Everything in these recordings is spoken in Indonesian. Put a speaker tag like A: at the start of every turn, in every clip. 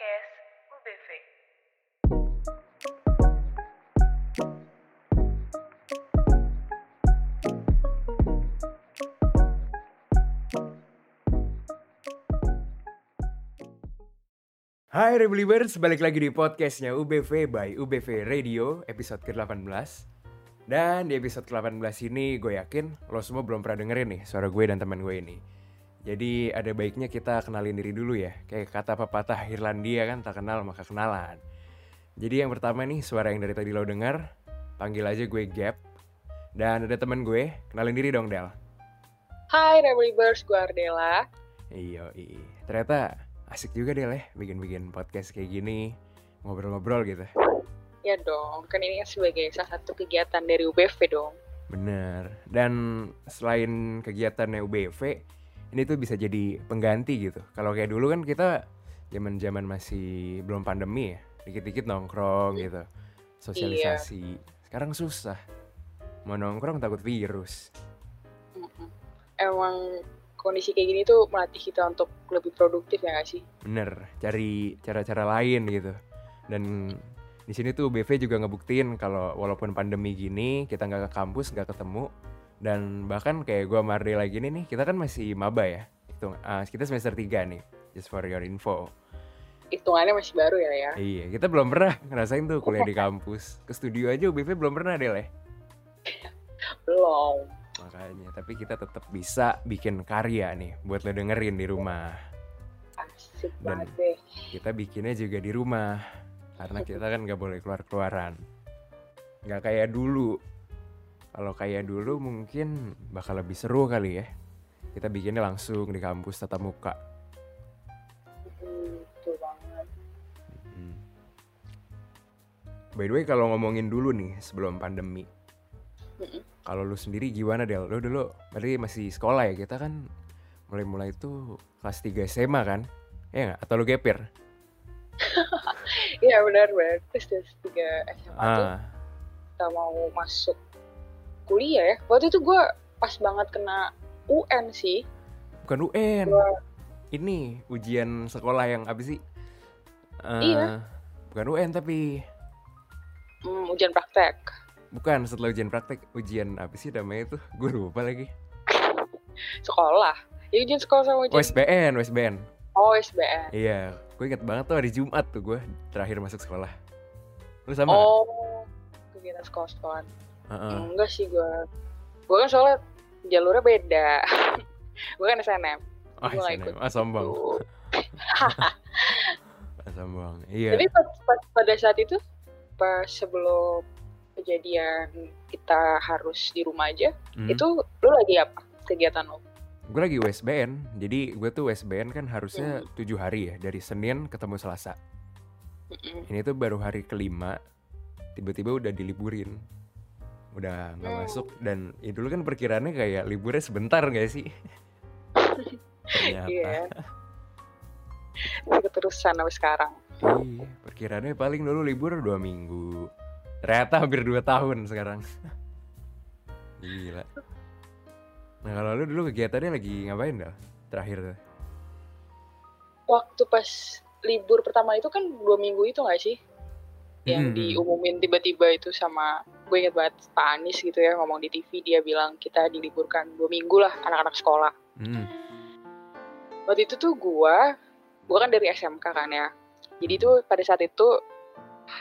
A: Podcast UBV.
B: Hai Rebelibers, balik lagi di podcastnya UBV by UBV Radio episode ke-18 Dan di episode ke-18 ini gue yakin lo semua belum pernah dengerin nih suara gue dan teman gue ini Jadi ada baiknya kita kenalin diri dulu ya Kayak kata pepatah Irlandia kan tak kenal maka kenalan Jadi yang pertama nih suara yang dari tadi lo denger Panggil aja gue Gap Dan ada teman gue, kenalin diri dong Del
C: Hai Rebelibers, gue Ardela.
B: Iya, iya. Ternyata asik juga Del ya bikin-bikin podcast kayak gini Ngobrol-ngobrol gitu
C: Ya dong, kan ini sebagai salah satu kegiatan dari UBV dong.
B: Bener. Dan selain kegiatannya UBV, ini tuh bisa jadi pengganti gitu. Kalau kayak dulu kan kita zaman-zaman masih belum pandemi ya, dikit-dikit nongkrong gitu, sosialisasi. Sekarang susah. Mau nongkrong takut virus.
C: Emang kondisi kayak gini tuh melatih kita untuk lebih produktif ya gak sih?
B: Bener, cari cara-cara lain gitu. Dan di sini tuh UBV juga ngebuktiin kalau walaupun pandemi gini kita nggak ke kampus nggak ketemu dan bahkan kayak gua sama Ardela gini nih kita kan masih maba ya. Itu ah, kita semester 3 nih just for your info.
C: Hitungannya masih baru ya ya.
B: iya kita belum pernah ngerasain tuh kuliah di kampus. Ke studio aja UBV belum pernah deh leh
C: Belum.
B: makanya tapi kita tetap bisa bikin karya nih buat lo dengerin di rumah.
C: Asik
B: Dan-
C: deh.
B: kita bikinnya juga di rumah karena kita kan nggak boleh keluar keluaran nggak kayak dulu kalau kayak dulu mungkin bakal lebih seru kali ya kita bikinnya langsung di kampus tatap muka
C: Hmm, betul banget.
B: Hmm. by the way kalau ngomongin dulu nih sebelum pandemi kalau lu sendiri gimana Del? Lu dulu berarti masih sekolah ya kita kan mulai-mulai itu kelas 3 SMA kan? Ya nggak? Atau lu gapir?
C: Iya benar benar. Terus terus tiga SMA tuh
B: Ah,
C: kita mau masuk kuliah ya. Waktu itu gue pas banget kena UN sih.
B: bukan UN.
C: Gua-
B: Ini ujian sekolah yang apa sih? Eh,
C: Iya.
B: Bukan UN tapi
C: Hmm, ujian praktek.
B: bukan setelah ujian praktek ujian apa sih namanya tuh? Gue lupa lagi.
C: Sekolah. Ya ujian sekolah sama ujian.
B: OSBN, OSBN.
C: Oh SBN.
B: Iya, gue inget banget tuh hari Jumat tuh gue terakhir masuk sekolah. Lu sama?
C: Oh, kegiatan sekolah-sekolahan.
B: Heeh.
C: Enggak sih gue. Gue kan soalnya jalurnya beda. gue kan SNM.
B: Ah,
C: gua ikut.
B: ah sombong.
C: Tuh.
B: Ah, sombong. Iya.
C: Tapi pas, pas- pada saat itu, pas sebelum kejadian kita harus di rumah aja,
B: Hmm.
C: itu lu lagi apa kegiatan lo?
B: Gue lagi USBN, jadi gue tuh USBN kan harusnya tujuh hari ya, dari Senin ketemu Selasa.
C: Mm-mm.
B: Ini tuh baru hari kelima, tiba-tiba udah diliburin. Udah nggak
C: Hmm.
B: masuk, dan ya dulu kan perkiraannya kayak liburnya sebentar gak sih? Ternyata,
C: Iya. Keterusan sampai sekarang.
B: iya, perkiraannya paling dulu libur dua minggu. Ternyata hampir dua tahun sekarang. Gila. Nah kalau lu dulu kegiatannya lagi ngapain dah? Terakhir tuh.
C: Waktu pas libur pertama itu kan dua minggu itu gak sih? Yang
B: Mm-mm.
C: diumumin tiba-tiba itu sama gue inget banget Pak Anies gitu ya ngomong di TV dia bilang kita diliburkan dua minggu lah anak-anak sekolah.
B: Hmm.
C: Waktu itu tuh gue, gue kan dari SMK kan ya. Jadi tuh pada saat itu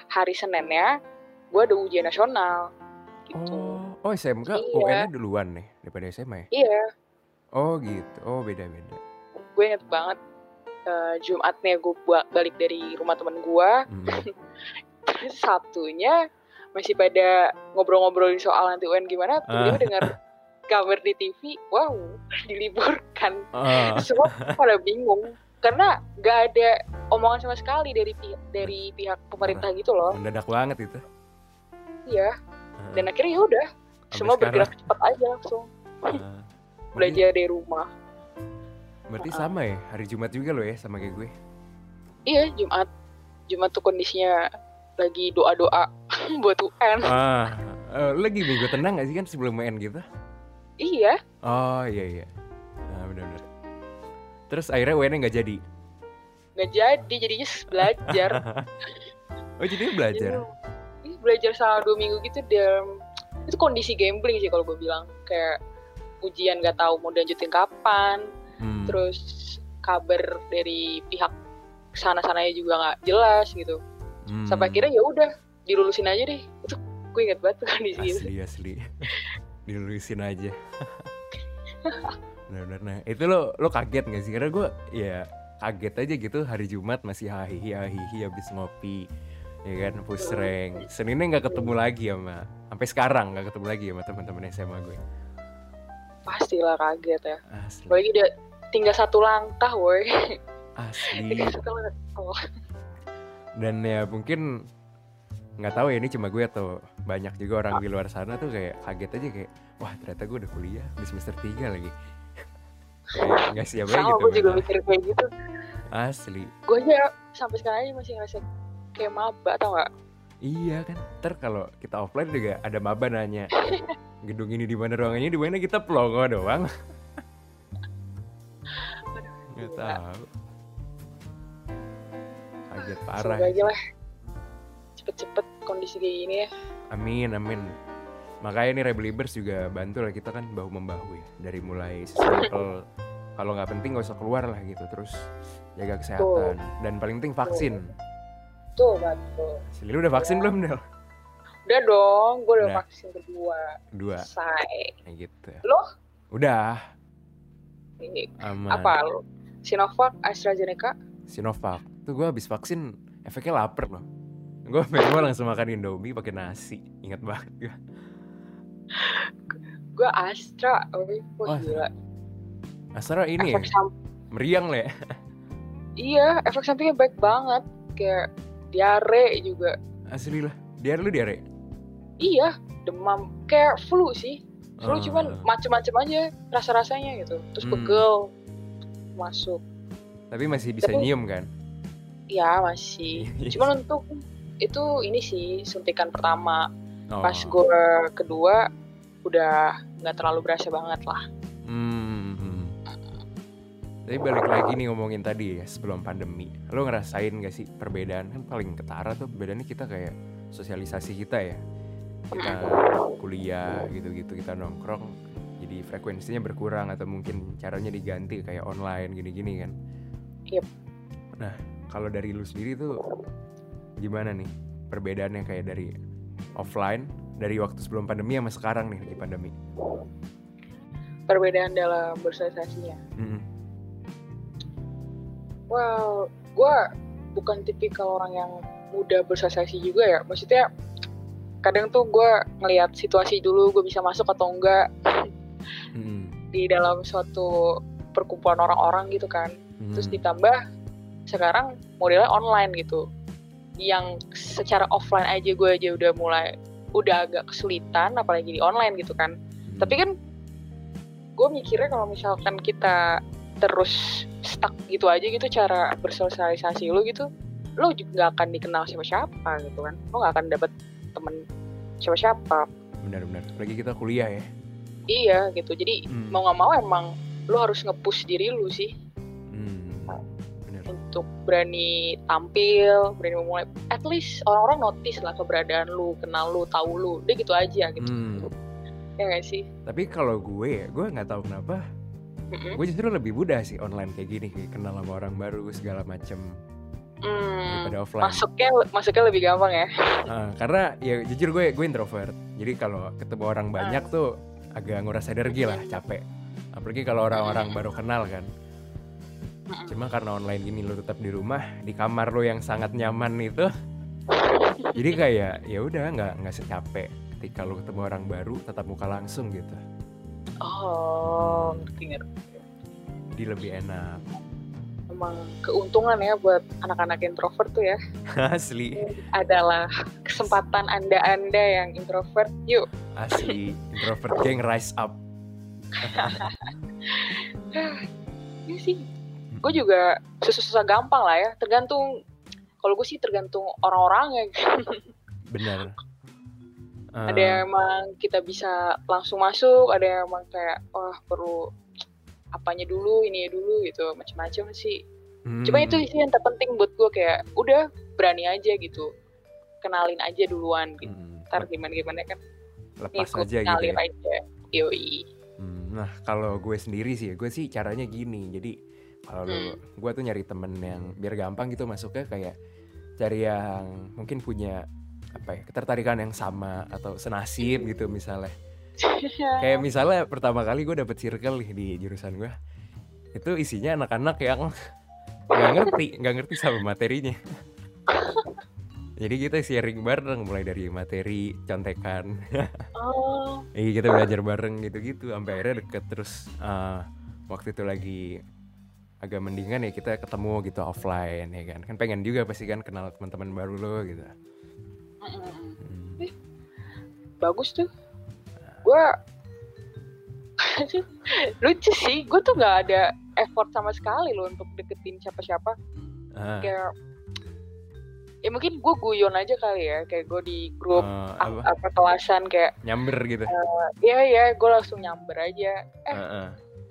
C: hari Seninnya gue ada ujian nasional gitu.
B: Oh, oh SMK
C: Iya.
B: UN-nya duluan nih daripada SMA ya?
C: Iya,
B: Oh gitu. Oh beda-beda.
C: gue inget banget eh, Jumatnya gue balik dari rumah temen gue,
B: Hmm.
C: terus Sabtunya masih pada ngobrol-ngobrolin soal nanti UN gimana, tiba-tiba
B: Ah.
C: dengar kabar di TV, wow, diliburkan.
B: Ah,
C: Semua pada bingung karena gak ada omongan sama sekali dari pi- dari pihak pemerintah gitu loh.
B: mendadak banget itu.
C: Iya,
B: Ah,
C: dan akhirnya ya udah,
B: sampai
C: semua
B: sekarang.
C: bergerak cepat aja langsung
B: Ah. berarti,
C: belajar dari rumah.
B: berarti
C: Ah.
B: sama ya hari Jumat juga lo ya sama kayak gue.
C: Iya, Jumat. Jumat tuh kondisinya lagi buat UN.
B: Ah, lu lagi minggu tenang gak sih kan sebelum UN gitu?
C: Iya,
B: Oh iya iya. Nah benar-benar. Terus akhirnya UN-nya nggak jadi.
C: nggak jadi jadinya belajar
B: oh jadi belajar
C: Iya, belajar selama dua minggu gitu dan itu kondisi gambling sih kalau gue bilang kayak ujian nggak tahu mau dilanjutin kapan
B: Hmm.
C: terus kabar dari pihak sana sananya juga nggak jelas gitu
B: Hmm.
C: sampai akhirnya ya udah dilulusin aja deh. Itu gue inget banget tuh kondisi itu
B: asli asli. Dilulusin aja. Benar-benar. Nah itu lo lo kaget gak sih? Karena gue ya kaget aja gitu. Hari Jumat masih hahihi hahihi habis ngopi ya kan? Push rank. Seninnya nggak ketemu lagi sama sampai sekarang nggak ketemu lagi sama teman-teman SMA gue.
C: Pastilah kaget ya.
B: Asli.
C: Apalagi dia tinggal satu langkah woi.
B: Asli.
C: Tinggal satu langkah. Oh.
B: dan ya mungkin nggak tahu ya ini cuma gue atau banyak juga orang di luar sana tuh kayak kaget aja kayak wah ternyata gue udah kuliah di semester 3 lagi. Kayak nggak siap aja gitu
C: gue juga mikir kayak gitu.
B: Asli.
C: Gue aja sampai sekarang aja masih ngerasa kayak maba tau gak
B: iya kan ntar kalau kita offline juga ada maba nanya gedung ini di mana? Ruangannya di mana? Kita pelongo doang. Nggak tahu. Kaget parah.
C: aja lah cepet-cepet kondisi kayak gini ya
B: Amin, amin. Makanya nih Rebelibers juga bantu lah kita kan bahu membahu ya. Dari mulai sesimpel kalau nggak penting gak usah keluar lah gitu. Terus jaga kesehatan dan paling penting vaksin.
C: tuh bantu
B: Sili lu udah vaksin belum Del?
C: udah dong gue udah
B: Udah.
C: vaksin kedua
B: Dua,
C: selesai
B: kayak gitu.
C: lo
B: Udah,
C: ini
B: aman.
C: apa lo Sinovac AstraZeneca
B: Sinovac. Tuh gue habis vaksin efeknya lapar loh. Gue gue langsung makan Indomie pakai nasi. Ingat banget gue.
C: gue Astra oh,
B: wah
C: gila
B: Astra ini ya,
C: sam-
B: meriang lah ya.
C: iya efek sampingnya baik banget kayak diare juga
B: Asli lah. Diare lu diare?
C: iya demam kayak flu sih flu
B: Ah.
C: cuman macem-macem aja rasa rasanya gitu terus
B: Hmm.
C: pegel masuk
B: Tapi masih bisa
C: Tapi-
B: nyium kan?
C: ya masih cuman untuk itu ini sih suntikan pertama
B: Oh.
C: pas gue kedua udah nggak terlalu berasa banget lah
B: Hmm. Tapi balik lagi nih ngomongin tadi ya sebelum pandemi. Lo ngerasain gak sih perbedaan kan paling ketara tuh perbedaannya kita kayak sosialisasi kita ya. Kita kuliah gitu-gitu kita nongkrong jadi frekuensinya berkurang atau mungkin caranya diganti kayak online gini-gini kan.
C: Yep.
B: Nah, kalau dari lu sendiri tuh gimana nih perbedaannya kayak dari offline dari waktu sebelum pandemi sama sekarang nih di pandemi?
C: perbedaan dalam bersosialisasinya
B: Mm-mm.
C: well gue bukan tipikal orang yang mudah bersosialisasi juga ya maksudnya kadang tuh gue ngelihat situasi dulu gue bisa masuk atau enggak
B: Mm-mm.
C: di dalam suatu perkumpulan orang-orang gitu kan terus
B: Mm.
C: ditambah sekarang modelnya online gitu yang secara offline aja gue aja udah mulai udah agak kesulitan apalagi di online gitu kan.
B: Mm.
C: tapi kan gue mikirnya kalau misalkan kita terus stuck gitu aja gitu cara bersosialisasi lo gitu lo juga nggak akan dikenal siapa-siapa gitu kan. Lo nggak akan dapet temen siapa-siapa.
B: Benar-benar lagi kita kuliah ya.
C: Iya gitu. Jadi
B: Hmm.
C: mau nggak mau emang lo harus nge-push diri lu sih.
B: Hmm,
C: untuk berani tampil berani memulai at least orang-orang notice lah keberadaan lu kenal lu tahu lu udah gitu aja gitu.
B: Hmm.
C: ya gak sih?
B: Tapi kalau gue ya gue nggak tahu kenapa.
C: Mm-mm.
B: gue justru lebih mudah sih online kayak gini kayak kenal sama orang baru segala macem.
C: Hmm,
B: daripada offline.
C: masuknya masuknya lebih gampang ya?
B: Ah, karena ya jujur gue gue introvert. Jadi kalau ketemu orang banyak tuh agak nguras energi lah capek. Apalagi kalau orang-orang baru kenal kan
C: Mm-mm.
B: cuma karena online gini lo tetap di rumah di kamar lo yang sangat nyaman itu jadi kayak ya udah nggak nggak secapek ketika lo ketemu orang baru tatap muka langsung gitu.
C: Oh ngerti ngerti.
B: Jadi lebih enak.
C: Emang keuntungan ya buat anak-anak introvert tuh ya.
B: Asli.
C: Adalah kesempatan anda-anda yang introvert yuk.
B: Asli introvert gang rise up.
C: Ini sih gue juga susah-susah gampang lah ya. Tergantung kalau gue sih tergantung orang-orangnya.
B: Bener Ah,
C: ada yang emang kita bisa langsung masuk ada yang emang kayak wah perlu apanya dulu ini dulu gitu. Macam-macam sih.
B: Hmm.
C: cuma itu sih yang terpenting buat gue kayak udah berani aja gitu. Kenalin aja duluan gitu.
B: Hmm,
C: ntar gimana gimana kan.
B: Lepas aja gitu ya.
C: aja. Yoi.
B: Hmm, nah kalau gue sendiri sih, gue sih caranya gini. Jadi kalau lu,
C: Hmm.
B: gue tuh nyari temen yang biar gampang gitu masuknya kayak cari yang mungkin punya apa ya ketertarikan yang sama atau senasib gitu misalnya. Kayak misalnya pertama kali gue dapet circle nih di jurusan gue, itu isinya anak-anak yang nggak ngerti, nggak ngerti sama materinya. Jadi kita sharing bareng mulai dari materi, contekan,
C: oh
B: Iya kita belajar bareng gitu-gitu sampai akhirnya deket terus eh, waktu itu lagi agak mendingan ya kita ketemu gitu offline ya kan kan pengen juga pasti kan kenal teman-teman baru lo gitu. Hmm.
C: bagus tuh gue lucu sih gue tuh nggak ada effort sama sekali loh untuk deketin siapa-siapa
B: Ah,
C: kayak ya mungkin gue guyon aja kali ya kayak gue di grup
B: eh,
C: apa,
B: apa
C: kelasan kayak
B: nyamber gitu.
C: ya ya gue langsung nyamber aja eh
B: Heeh.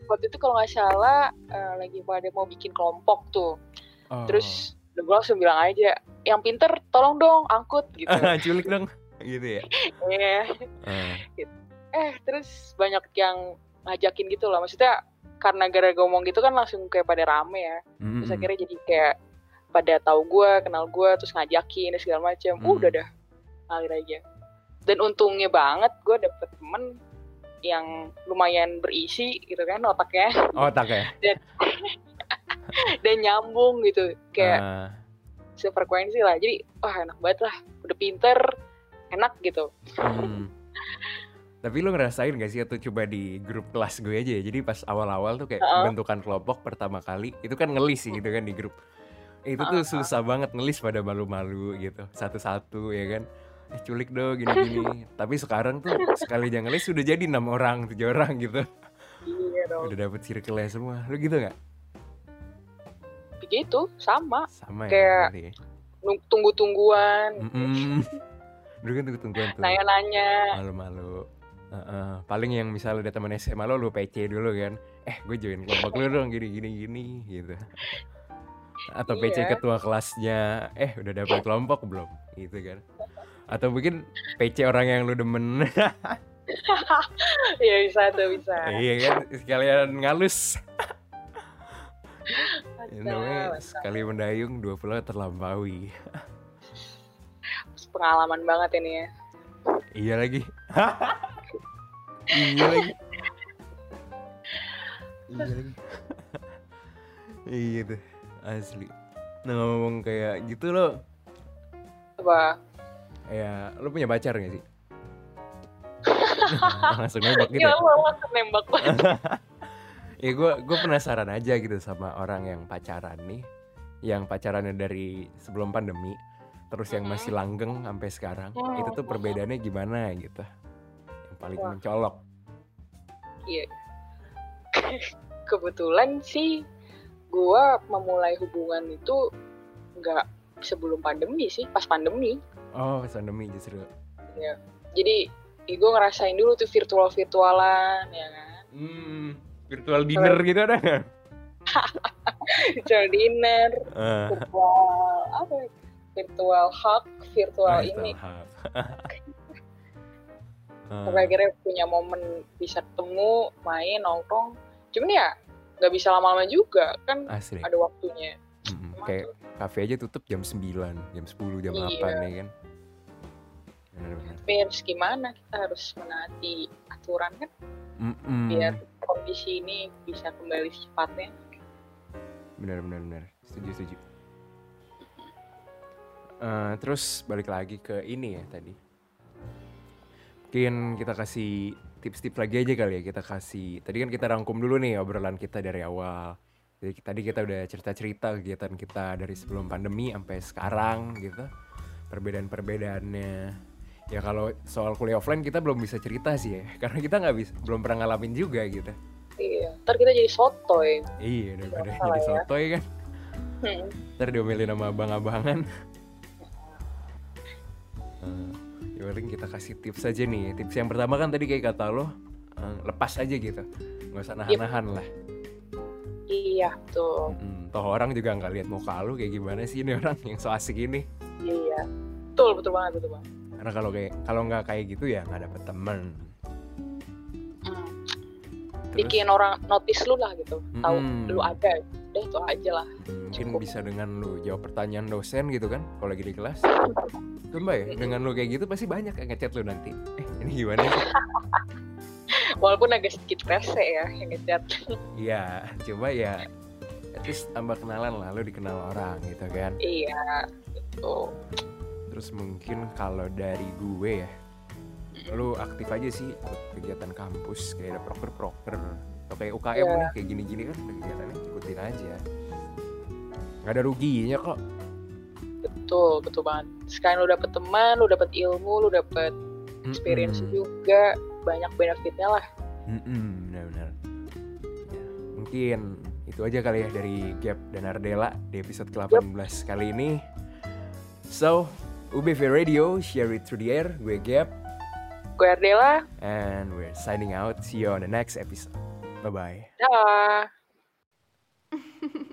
C: Waktu itu kalau nggak salah eh, lagi pada mau bikin kelompok tuh
B: Oh.
C: terus gue langsung bilang aja yang pinter tolong dong angkut gitu
B: culik dong gitu ya.
C: Iya.
B: Ah,
C: eh terus banyak yang ngajakin gitu loh maksudnya karena gara-gara ngomong gitu kan langsung kayak pada rame ya
B: mm,
C: terus
B: mm.
C: akhirnya jadi kayak pada tahu gue kenal gue terus ngajakin dan segala macam
B: Hmm.
C: udah dah ngalir aja dan untungnya banget gue dapet temen yang lumayan berisi gitu kan otaknya.
B: Otak ya.
C: dan nyambung gitu kayak
B: Ah,
C: sefrekuensi lah. Jadi wah enak banget lah. Udah pinter enak gitu.
B: Hmm. Tapi lo ngerasain gak sih atau coba di grup kelas gue aja ya? Jadi pas awal-awal tuh kayak
C: Heeh.
B: bentukan kelompok pertama kali Itu kan ngelis sih gitu kan di grup. Itu tuh susah banget ngelis pada malu-malu gitu Satu-satu ya kan Eh culik dong gini-gini. Tapi sekarang tuh sekali jangan ngelis udah jadi enam orang, tujuh orang gitu.
C: Iya dong.
B: Udah dapet circle semua. Lo gitu gak?
C: begitu sama.
B: Sama ya
C: Kayak-
B: ya?
C: Tunggu-tungguan.
B: Mm-mm. Dulu kan tunggu-tungguan tuh.
C: Nanya-nanya.
B: Malu-malu. Heeh. paling yang misalnya ada teman SMA lo lu PC dulu kan. Eh gue join kelompok lu dong gini gini gini gitu. Atau PC
C: Iya.
B: ketua kelasnya eh udah dapet kelompok belum? Gitu kan atau mungkin PC orang yang lu demen.
C: Iya bisa tuh bisa.
B: Iya kan sekalian ngalus. Ya, namanya sekali mendayung dua pulau terlampaui.
C: Pengalaman banget ini ya.
B: Iya lagi. Iya lagi. Iya lagi. Iya tuh asli. Nah ngomong kayak gitu lo.
C: Apa
B: ya lo punya pacar gak sih? Langsung nembak gitu
C: ya
B: ya?
C: Allah langsung nembak. Banget
B: ya gue gue penasaran aja gitu sama orang yang pacaran nih yang pacarannya dari sebelum pandemi terus yang masih langgeng sampai sekarang
C: Mhm.
B: itu tuh perbedaannya gimana gitu? Yang paling
C: Wah.
B: mencolok.
C: Iya. Kebetulan sih gua memulai hubungan itu nggak sebelum pandemi sih pas pandemi.
B: Oh pas pandemi justru.
C: Jadi gue ngerasain dulu tuh virtual virtualan ya kan?
B: Hmm, virtual dinner gitu ada nggak?
C: virtual dinner
B: Ah,
C: virtual apa? Ya? virtual hug virtual
B: virtual
C: ini.
B: Ah,
C: sampai akhirnya punya momen bisa ketemu main nongkrong. Cuman ya nggak bisa lama-lama juga kan
B: asli
C: ada waktunya.
B: Mm-mm, kayak kafe aja tutup jam 9, jam 10, jam
C: Iya.
B: 8 ya kan? Benar-benar.
C: Tapi harus gimana kita harus menaati aturan kan?
B: Mm-mm.
C: biar kondisi ini bisa kembali secepatnya.
B: Benar benar benar. Setuju setuju. Eh, terus balik lagi ke ini ya tadi. Mungkin kita kasih tips-tips lagi aja kali ya. Kita kasih tadi kan kita rangkum dulu nih obrolan kita dari awal jadi tadi kita udah cerita-cerita kegiatan kita dari sebelum pandemi sampai sekarang gitu. Perbedaan-perbedaannya. Ya kalau soal kuliah offline kita belum bisa cerita sih ya karena kita nggak bisa belum pernah ngalamin juga gitu.
C: Iya ntar kita jadi sotoy.
B: Iya daripada
C: Salah
B: jadi
C: ya.
B: sotoy kan.
C: Hmm.
B: ntar diomelin sama abang-abangan. Eh, ya paling kita kasih tips aja nih. Tips yang pertama kan tadi kayak kata lo eh, lepas aja gitu. Nggak usah nahan-nahan lah
C: iya tuh
B: Mm-mm. toh orang juga nggak lihat muka lu kayak gimana sih ini orang yang so asik ini
C: iya betul betul banget betul banget
B: karena kalau kayak kalau nggak kayak gitu ya nggak dapet temen
C: Hmm.
B: Terus,
C: bikin orang notice lu lah gitu tahu
B: Mm-mm.
C: lu ada udah itu aja lah
B: hmm, mungkin
C: cukup.
B: bisa dengan lu jawab pertanyaan dosen gitu kan kalau lagi di kelas Coba ya, dengan lu kayak gitu pasti banyak yang ngechat lu nanti. Eh, ini gimana sih?
C: walaupun agak sedikit rese ya yang ngechat
B: Iya, coba ya at least tambah kenalan lah, lu dikenal orang gitu kan.
C: iya gitu
B: Terus mungkin kalau dari gue ya, lu aktif aja sih ikut kegiatan kampus kayak ada proker-proker atau kayak UKM
C: Iya.
B: nih kayak gini-gini kan kegiatannya ikutin aja. Gak ada ruginya kok.
C: betul betul banget sekarang lu dapet teman lu dapet ilmu lu dapet experience
B: Mm-mm.
C: juga banyak benefitnya lah
B: benar-benar. Ya, mungkin itu aja kali ya dari Gap dan Ardela di episode ke-18 kali ini. So, UBV Radio, share it through the air. Gue Gap,
C: gue Ardela
B: and we're signing out. See you on the next episode. Bye-bye.
C: dah